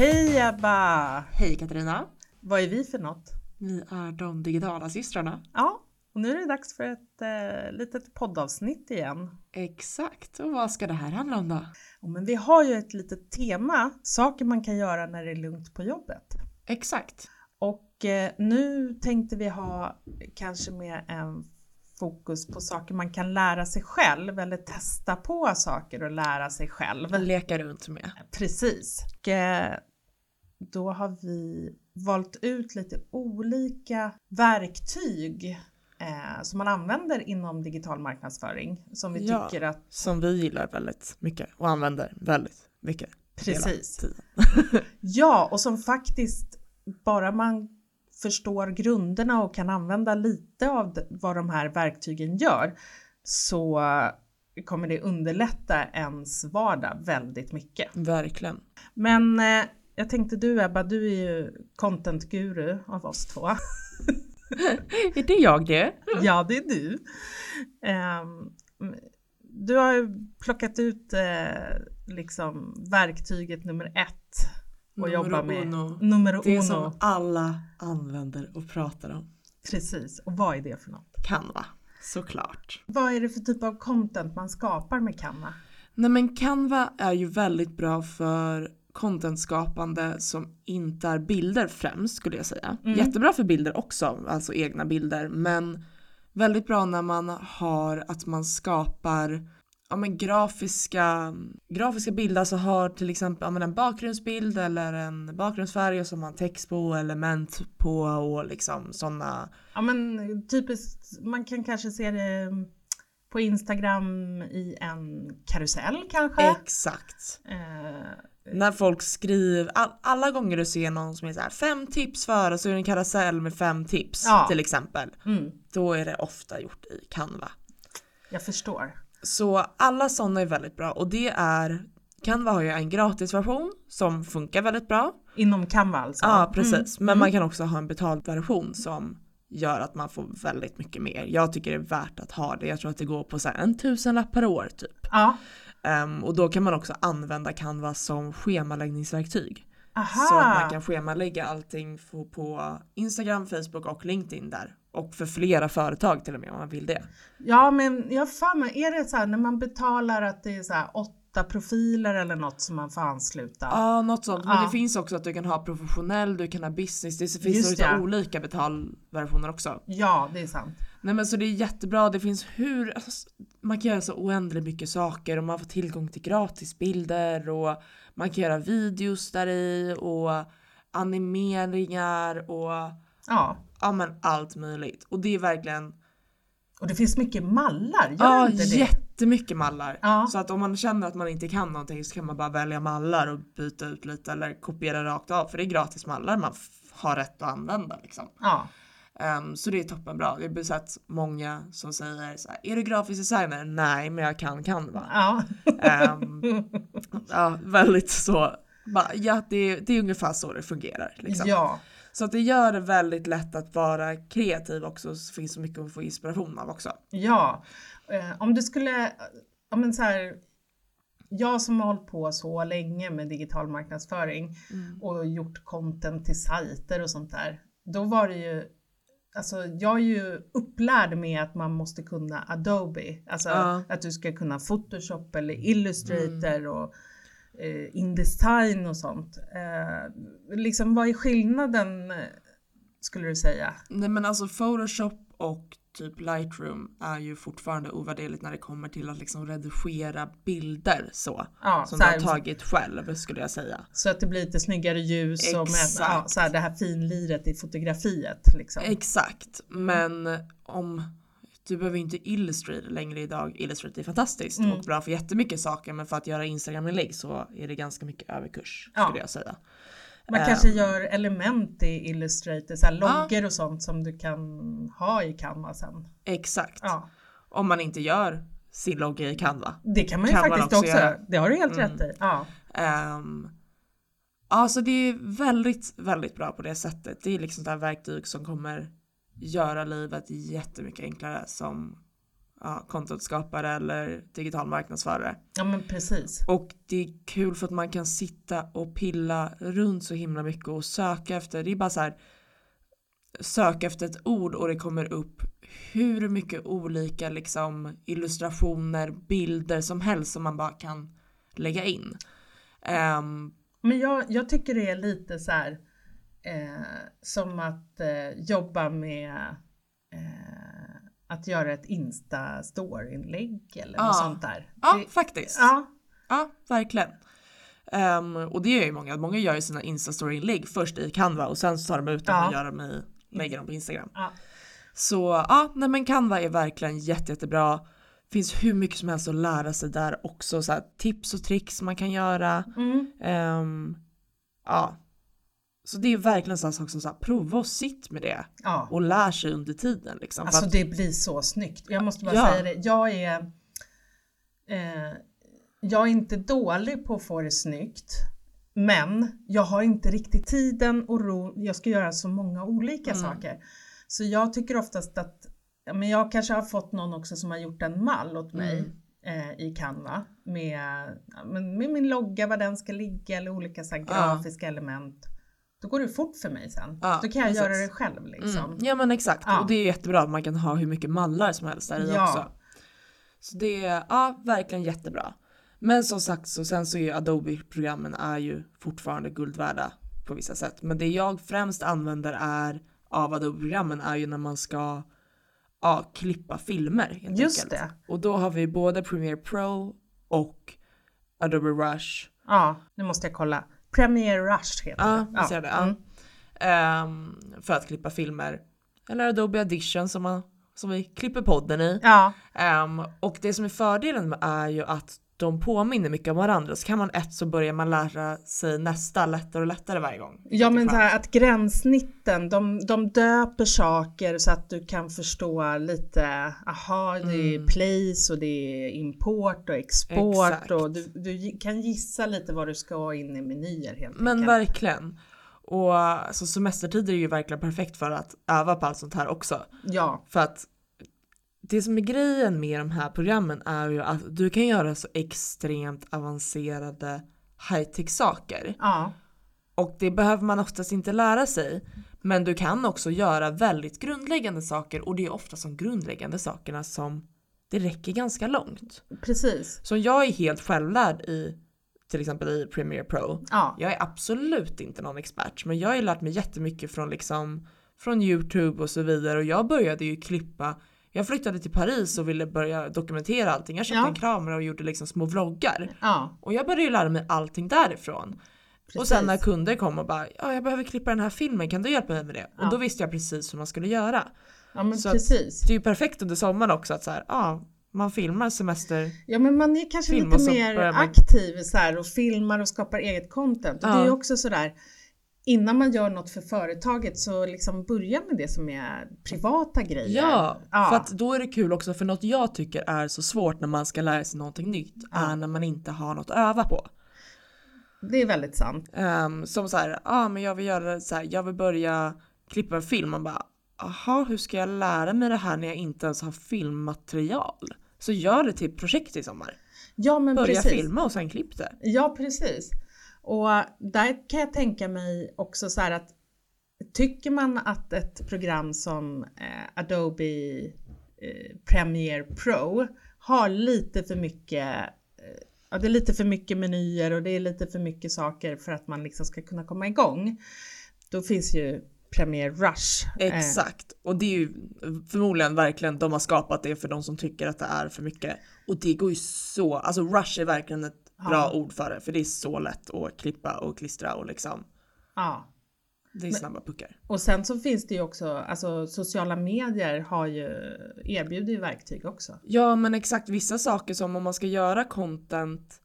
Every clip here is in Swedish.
Hej Ebba! Hej Katarina! Vad är vi för något? Vi är de digitala systrarna. Ja, och nu är det dags för ett eh, litet poddavsnitt igen. Exakt, och vad ska det här handla om då? Ja, men vi har ju ett litet tema, saker man kan göra när det är lugnt på jobbet. Exakt. Och eh, nu tänkte vi ha kanske mer en fokus på saker man kan lära sig själv eller testa på saker och lära sig själv. Leka runt med. Precis. Och, eh, då har vi valt ut lite olika verktyg eh, som man använder inom digital marknadsföring som vi Ja. tycker att Som vi gillar väldigt mycket och använder väldigt mycket. Precis. Ja, och som faktiskt bara man förstår grunderna och kan använda lite av vad de här verktygen gör så kommer det underlätta ens vardag väldigt mycket. Verkligen. Men eh, jag tänkte du Ebba, du är ju content-guru av oss två. Är det jag det? ja, det är du. Ehm, du har ju plockat ut eh, liksom verktyget nummer ett och Numero jobbar med uno. nummer Det uno. som alla använder och pratar om. Precis, och vad är det för något? Canva, såklart. Vad är det för typ av content man skapar med Canva? Nej men Canva är ju väldigt bra för contentskapande som inte är bilder främst skulle jag säga. Mm. Jättebra för bilder också, alltså egna bilder, men väldigt bra när man har att man skapar ja, men grafiska, grafiska bilder, alltså har till exempel ja, men en bakgrundsbild eller en bakgrundsfärg och som man text på, element på och liksom sådana. Ja men typiskt, man kan kanske se det på Instagram i en karusell kanske? Exakt. Eh, När folk skriver, all, alla gånger du ser någon som är så här fem tips för och så är det en karusell med fem tips Ja. till exempel. mm, Då är det ofta gjort i Canva. jag förstår. Så alla sådana är väldigt bra och det är Canva har ju en gratisversion som funkar väldigt bra. Inom Canva alltså? Ja precis, Mm, men mm. man kan också ha en betald version som gör att man får väldigt mycket mer. Jag tycker det är värt att ha det. Jag tror att det går på så en tusenlapp per år typ. Ja, Ehm, och då kan man också använda Canva som schemaläggningsverktyg. aha. Så att man kan schemalägga allting på, Instagram, Facebook och LinkedIn där. Och för flera företag till och med om man vill det. Ja men jag fan mig, är det så här när man betalar att det är så här åtta profiler eller något som man får ansluta? Ja, något sånt. Men Ja. det finns också att du kan ha professionell, du kan ha business. Det finns lite ja. olika betalversioner också. Ja, det är sant. Nej men så det är jättebra. Det finns hur, alltså, man kan göra så oändligt mycket saker och man får tillgång till gratisbilder och man kan göra videos där i och animeringar och Ja, ja men allt möjligt. Och det är verkligen och det finns mycket mallar, gör Ja, inte det? Jättemycket mallar. Ja. Så att om man känner att man inte kan någonting så kan man bara välja mallar och byta ut lite eller kopiera rakt av för det är gratis mallar man har rätt att använda liksom. Ja, Ehm, så det är toppenbra. Jag har sett många som säger så här, är du grafisk designer? Nej, men jag kan Canva. ja. Ehm, ja, väldigt så. Bara, ja, det, det är ungefär så det fungerar. Liksom. ja. Så att det gör det väldigt lätt att vara kreativ också. Så finns så mycket att få inspiration av också. Ja, eh, om du skulle, ja men så här, jag som har hållit på så länge med digital marknadsföring och gjort content till sajter och sånt där, då var det ju Alltså jag är ju upplärd med att man måste kunna Adobe, alltså Ja. att du ska kunna Photoshop eller Illustrator och eh, Indesign och sånt. Eh, liksom vad är skillnaden skulle du säga? Nej men alltså Photoshop och typ Lightroom är ju fortfarande ovärderligt när det kommer till att liksom redigera bilder så. Ja, Som så, du här, har tagit själv skulle jag säga. så att det blir lite snyggare ljus och med, Exakt. ja, så här, det här finliret i fotografiet. Liksom. Exakt, men om du behöver inte Illustrator längre idag. Illustrator är fantastiskt Mm. och bra för jättemycket saker men för att göra Instagram-inlägg så är det ganska mycket överkurs Ja. skulle jag säga. Man Ehm. kanske gör element i Illustrator, så här, loggor och sånt som du kan ha i Canva sen. Exakt. Ja, Om man inte gör sin logga i Canva. det kan man ju Kan man faktiskt också också. göra. Det har du helt Mm. rätt i. Ja. Um, ja, så det är väldigt, väldigt bra på det sättet. Det är liksom det här verktyg som kommer göra livet jättemycket enklare som ja, contentskapare eller digital marknadsförare. Ja men precis. Och det är kul för att man kan sitta och pilla runt så himla mycket och söka efter, det är bara så här söka efter ett ord och det kommer upp hur mycket olika liksom illustrationer, bilder som helst som man bara kan lägga in. Um, Men jag, jag tycker det är lite så här eh, som att eh, jobba med eh, att göra ett Insta-story-inlägg eller Ja. något sånt där. ja, Det, faktiskt. Ja, ja, verkligen. Ehm, och det gör ju många. Många gör ju sina Insta-story-inlägg först i Canva och sen så tar de ut dem Ja. och gör dem i, lägger dem på Instagram. ja, Så ja, nej men Canva är verkligen jätte, jättebra. Finns hur mycket som helst att lära sig där också. Så här, tips och tricks man kan göra. mm, Ehm, ja. Så det är verkligen en sån sak som så här, prova och sitt med det ja. och lär sig under tiden. Liksom. Alltså att- det blir så snyggt. Jag måste bara Ja. säga det. Jag är, eh, jag är inte dålig på att få det snyggt. Men jag har inte riktigt tiden och ro. Jag ska göra så många olika Mm. saker. Så jag tycker oftast att, ja, men jag kanske har fått någon också som har gjort en mall åt mig Mm. eh, i Canva med, ja, med min logga, var den ska ligga eller olika så här, Ja. grafiska element. Då går det fort för mig sen. Ja, Då kan jag precis. göra det själv liksom. Mm. Ja men exakt Ja. och det är jättebra att man kan ha hur mycket mallar som helst där i Ja. också. Så det är ja, verkligen jättebra. Men som sagt så sen så är ju Adobe-programmen är ju fortfarande guld värda på vissa sätt. Men det jag främst använder är av Adobe-programmen är ju när man ska ja, klippa filmer. Helt Just enkelt. det. Och då har vi både Premiere Pro och Adobe Rush. Ja, nu måste jag kolla. Premiere Rush heter Ja, det. ser det. Mm. Ehm, för att klippa filmer. Eller Adobe Audition som, man, som vi klipper podden i. ja, Ehm, och det som är fördelen med är ju att de påminner mycket om varandra. Så kan man ett så börjar man lära sig nästa lättare och lättare varje gång. ja men så här att gränssnitten, de, de döper saker så att du kan förstå lite, aha det är Mm. place och det är import och export Exakt. och du, du kan gissa lite vad du ska ha in i menyer helt Men enkelt. verkligen. Och alltså, semestertider är ju verkligen perfekt för att öva på allt sånt här också. Ja, För att det som är grejen med de här programmen är ju att du kan göra så extremt avancerade high-tech saker. ja, Och det behöver man oftast inte lära sig. Men du kan också göra väldigt grundläggande saker och det är ofta de grundläggande sakerna som det räcker ganska långt. precis. Så jag är helt självlärd i till exempel i Premiere Pro. Ja, Jag är absolut inte någon expert men jag har ju lärt mig jättemycket från liksom från YouTube och så vidare och jag började ju klippa jag flyttade till Paris och ville börja dokumentera allting. Jag köpte Ja. en kamera och gjorde liksom små vloggar. ja, Och jag började ju lära mig allting därifrån. precis. Och sen när kunder kom och bara ja jag behöver klippa den här filmen, kan du hjälpa mig med det? Ja. Och då visste jag precis hur man skulle göra. ja men så precis. Det är ju perfekt under sommaren också att så här, ja man filmar semester. Ja men man är kanske lite mer man- aktiv så här, och filmar och skapar eget content. Och det är ju också sådär innan man gör något för företaget så liksom börja med det som är privata grejer. Ja, Ja. för att då är det kul också för något jag tycker är så svårt när man ska lära sig någonting nytt Ja. är när man inte har något att öva på. Det är väldigt sant. Ehm, som så här, ja ah, men jag vill göra så här, jag vill börja klippa en film. Man bara, aha hur ska jag lära mig det här när jag inte ens har filmmaterial? Så gör det till projekt i sommar. Ja men Börja precis. filma och sen klipp det. Ja precis. Och där kan jag tänka mig också så här att tycker man att ett program som eh, Adobe eh, Premiere Pro har lite för mycket eh, Ja, det är lite för mycket menyer och det är lite för mycket saker för att man liksom ska kunna komma igång. Då finns ju Premiere Rush. Eh. Exakt. Och det är ju förmodligen verkligen de har skapat det för de som tycker att det är för mycket. Och det går ju så, alltså rush är verkligen ett bra Ja. ord för det. För det är så lätt att klippa och klistra och liksom. ja. Det är snabba puckar. Och sen så finns det ju också, alltså sociala medier har ju, erbjuder ju verktyg också. Ja men exakt vissa saker som om man ska göra content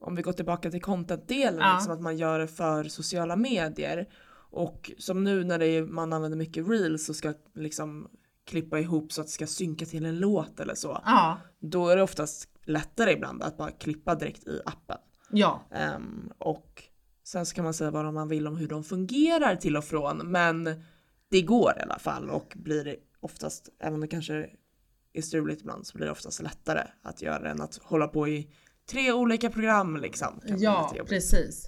om vi går tillbaka till content-delen, Ja. liksom att man gör det för sociala medier. Och som nu när det är, man använder mycket reels och ska liksom klippa ihop så att det ska synka till en låt eller så. Ja, Då är det oftast lättare ibland att bara klippa direkt i appen. ja, Ehm, och sen så kan man säga vad man vill om hur de fungerar till och från men det går i alla fall och blir oftast, även om det kanske är struligt ibland så blir det oftast lättare att göra det än att hålla på i tre olika program liksom. Ja, precis.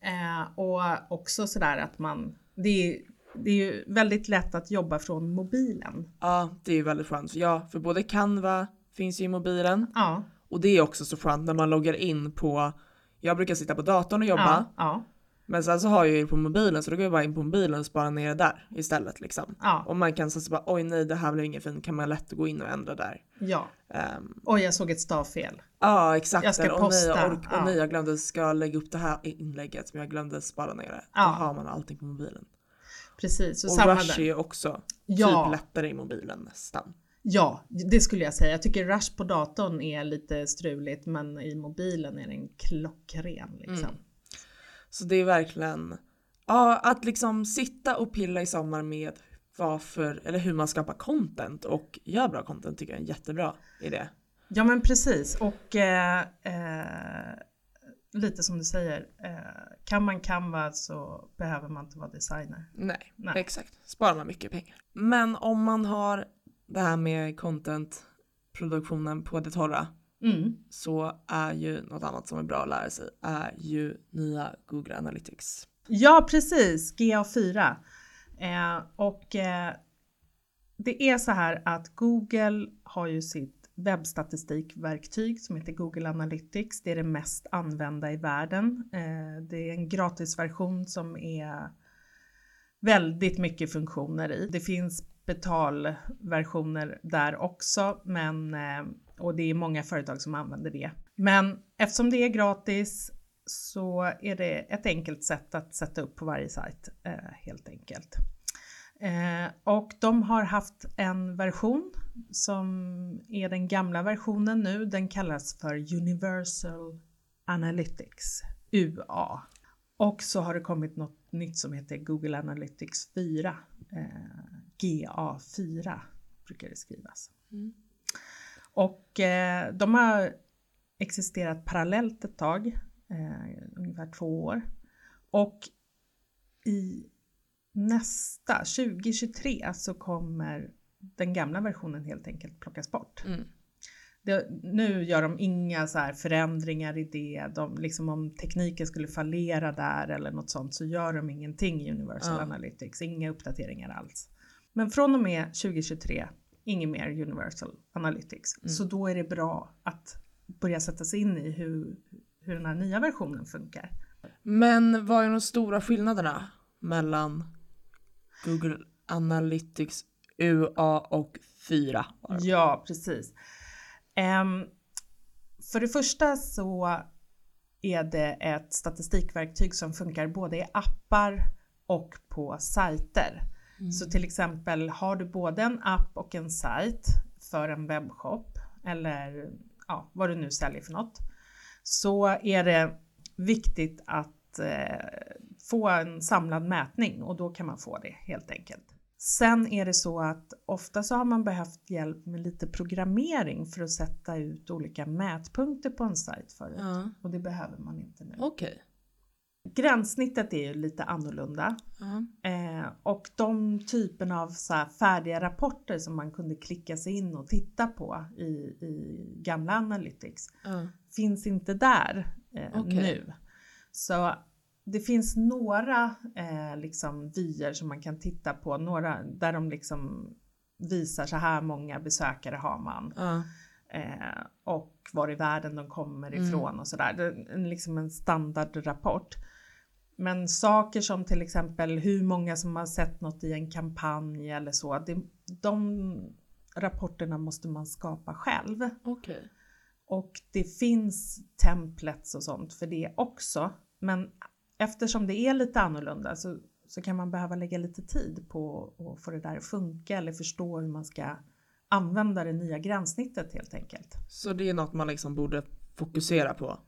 Eh, och också sådär att man, det är, det är ju väldigt lätt att jobba från mobilen. Ja, det är ju väldigt skönt. Ja, för både Canva finns ju i mobilen Ja, och det är också så skönt när man loggar in på jag brukar sitta på datorn och jobba ja, ja, men sen så har jag ju på mobilen så då går jag bara in på mobilen och sparar ner det där istället liksom. ja, Om man kan så bara oj nej det här blev inget fint kan man lätt gå in och ändra där. ja. Ehm, Och jag såg ett stavfel. Ja exakt. Jag ska Eller, och nej, posta, och, och ja. nej jag glömde ska lägga upp det här inlägget men jag glömde spara ner det. Ja. Då har man allting på mobilen. Precis, och, Och samma Rush är där. ju också Ja. typ lättare i mobilen nästan. Ja, det skulle jag säga. Jag tycker Rush på datorn är lite struligt men i mobilen är den klockren liksom. Mm. Så det är verkligen ja, att liksom sitta och pilla i sommar med varför eller hur man skapar content och gör bra content tycker jag är en jättebra idé. Ja men precis och eh, eh, lite som du säger, eh, kan man Canva så behöver man inte vara designer. Nej, Nej. exakt. Sparar man mycket pengar. Men om man har det här med content produktionen på det torra Mm. så är ju något annat som är bra att lära sig är ju nya Google Analytics. Ja precis, GA4. Eh, och eh, det är så här att Google har ju sitt webbstatistikverktyg som heter Google Analytics. Det är det mest använda i världen. Eh, det är en gratisversion som är väldigt mycket funktioner i. Det finns betalversioner där också, men eh, och det är många företag som använder det. Men eftersom det är gratis så är det ett enkelt sätt att sätta upp på varje sajt eh, helt enkelt. Eh, och de har haft en version som är den gamla versionen nu. Den kallas för Universal Analytics, UA. Och så har det kommit något nytt som heter Google Analytics 4, eh, GA4 brukar det skrivas. Mm. Och eh, de har existerat parallellt ett tag, eh, ungefär två år. Och i nästa, 2023, så kommer den gamla versionen helt enkelt plockas bort. Mm. Det, nu gör de inga så här förändringar i det. De, liksom om tekniken skulle fallera där eller något sånt så gör de ingenting i Universal Ja. Analytics. Inga uppdateringar alls. Men från och med 2023, inget mer Universal Analytics. Mm. Så då är det bra att börja sätta sig in i hur, hur den här nya versionen funkar. Men vad är de stora skillnaderna mellan Google Analytics UA och 4? var det? Ja, precis. Ehm, för det första så är det ett statistikverktyg som funkar både i appar och på sajter. Så till exempel har du både en app och en sajt för en webbshop eller ja, vad du nu säljer för något så är det viktigt att eh, få en samlad mätning och då kan man få det helt enkelt. Sen är det så att ofta så har man behövt hjälp med lite programmering för att sätta ut olika mätpunkter på en sajt förut Ja, och det behöver man inte nu. okej. Gränssnittet är ju lite annorlunda Ja. eh, och de typerna av så färdiga rapporter som man kunde klicka sig in och titta på i, i gamla Analytics Ja. finns inte där eh, Okej. nu. Så det finns några eh, liksom vyer som man kan titta på, några där de liksom visar så här många besökare har man Ja. eh, och var i världen de kommer Mm. ifrån och sådär. Det är liksom en standardrapport. Men saker som till exempel hur många som har sett något i en kampanj eller så, det, de rapporterna måste man skapa själv. Okej. Och det finns templates och sånt för det också. Men eftersom det är lite annorlunda så, så kan man behöva lägga lite tid på att få det där att funka eller förstå hur man ska använda det nya gränssnittet helt enkelt. Så det är något man liksom borde fokusera på?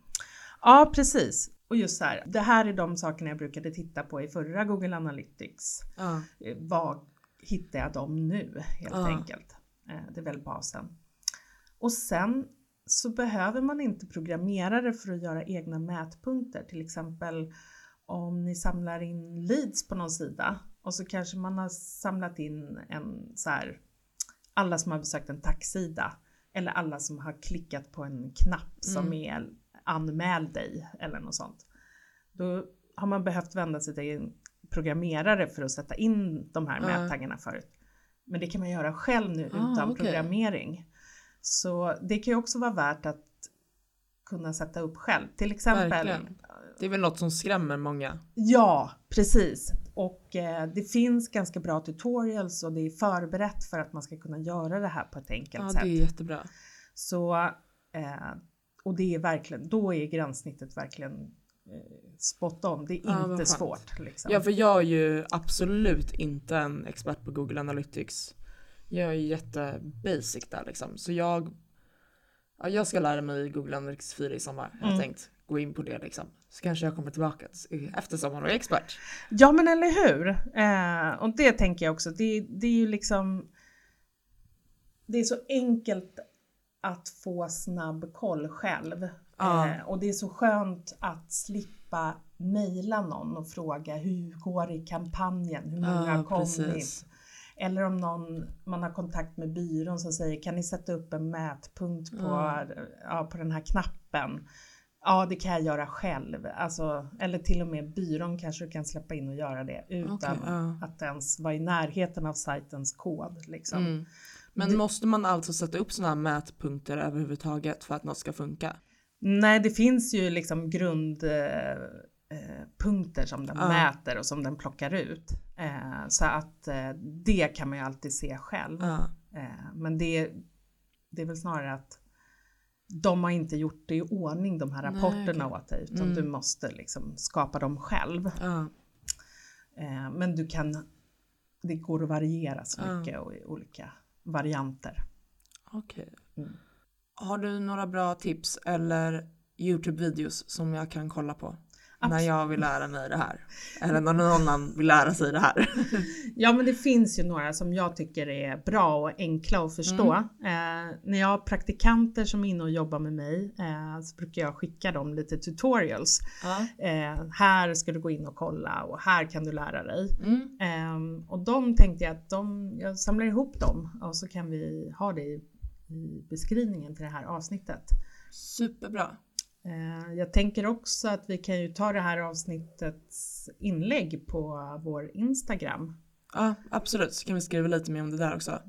Ja, precis. Och just så här, det här är de sakerna jag brukade titta på i förra Google Analytics. Ja. Eh, Vad hittar jag dem nu helt Ja. enkelt? Eh, Det är väl basen. Och sen så behöver man inte programmerare för att göra egna mätpunkter. Till exempel om ni samlar in leads på någon sida och så kanske man har samlat in en så här alla som har besökt en taxsida eller alla som har klickat på en knapp som Mm. är anmäl dig eller något sånt. Då har man behövt vända sig till en programmerare för att sätta in de här Ja. mättaggarna förut. Men det kan man göra själv nu Ah, utan okej. programmering. Så det kan ju också vara värt att kunna sätta upp själv. Till exempel Verkligen. Det är väl något som skrämmer många. Ja, precis. Och eh, det finns ganska bra tutorials och det är förberett för att man ska kunna göra det här på ett enkelt Ja, sätt. det är jättebra. Så, eh, och det är verkligen, då är gränssnittet verkligen eh, spot on. Det är Ja, inte svårt. Liksom. Ja, för jag är ju absolut inte en expert på Google Analytics. Jag är jätte basic där liksom. Så jag, ja, jag ska lära mig Google Analytics 4 i sommar. Jag har Mm. tänkt gå in på det liksom. Så kanske jag kommer tillbaka efter sommaren och är expert. Ja men eller hur! Eh, och det tänker jag också, det, det är ju liksom Det är så enkelt att få snabb koll själv. Ja. Eh, och det är så skönt att slippa mejla någon och fråga hur går det i kampanjen, hur många har kommit? Eller om någon, man har kontakt med byrån som säger kan ni sätta upp en mätpunkt på, Mm. ja, på den här knappen? Ja, det kan jag göra själv. Alltså, eller till och med byrån kanske du kan släppa in och göra det utan Okej, ja. att ens vara i närheten av sajtens kod. Liksom. Mm. Men Det- måste man alltså sätta upp sådana här mätpunkter överhuvudtaget för att något ska funka? Nej, det finns ju liksom grundpunkter eh, punkter som den Ja. mäter och som den plockar ut. Eh, så att eh, det kan man ju alltid se själv. Ja. Eh, men det, det är väl snarare att de har inte gjort det i ordning de här Nej, rapporterna okej. åt dig utan Mm. du måste liksom skapa dem själv. Ja. Eh, men du kan, det går att variera så mycket och i olika varianter. Okej. Mm. Har du några bra tips eller Youtube-videos som jag kan kolla på? När Abs- jag vill lära mig det här. Eller när någon annan vill lära sig det här. Ja men det finns ju några som jag tycker är bra och enkla att förstå. Mm. Eh, när jag har praktikanter som är inne och jobbar med mig eh, så brukar jag skicka dem lite tutorials. Ja. Eh, här ska du gå in och kolla och här kan du lära dig. Mm. Ehm, och de tänkte jag att de, jag samlar ihop dem och så kan vi ha det i, i beskrivningen till det här avsnittet. Superbra. Eh, jag tänker också att vi kan ju ta det här avsnittets inlägg på vår Instagram. Ja, absolut. Så kan vi skriva lite mer om det där också.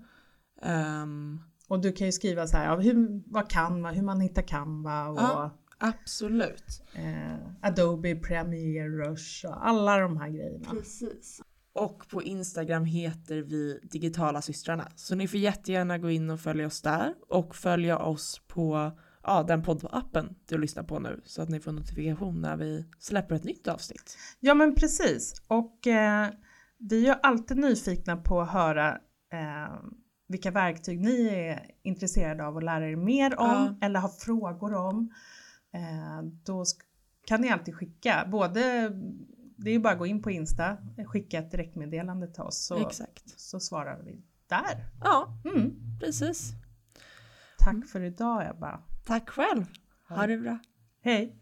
Ehm, Och du kan ju skriva så här, hur, vad Canva, hur man hittar Canva och Ja. absolut. eh, Adobe Premiere Rush och alla de här grejerna. Precis. Och på Instagram heter vi Digitala systrarna. Så ni får jättegärna gå in och följa oss där och följa oss på ja, den poddappen du lyssnar på nu så att ni får notifikation när vi släpper ett nytt avsnitt. Ja men precis. Och eh, vi är ju alltid nyfikna på att höra eh, vilka verktyg ni är intresserade av att lära er mer om Ja. eller har frågor om. Eh, då kan ni alltid skicka, både det är ju bara att gå in på Insta, skicka ett direktmeddelande till oss så, Exakt. så svarar vi där. Ja, Mm. precis. Tack för idag Ebba. Tack själv. Ha det bra. Hej!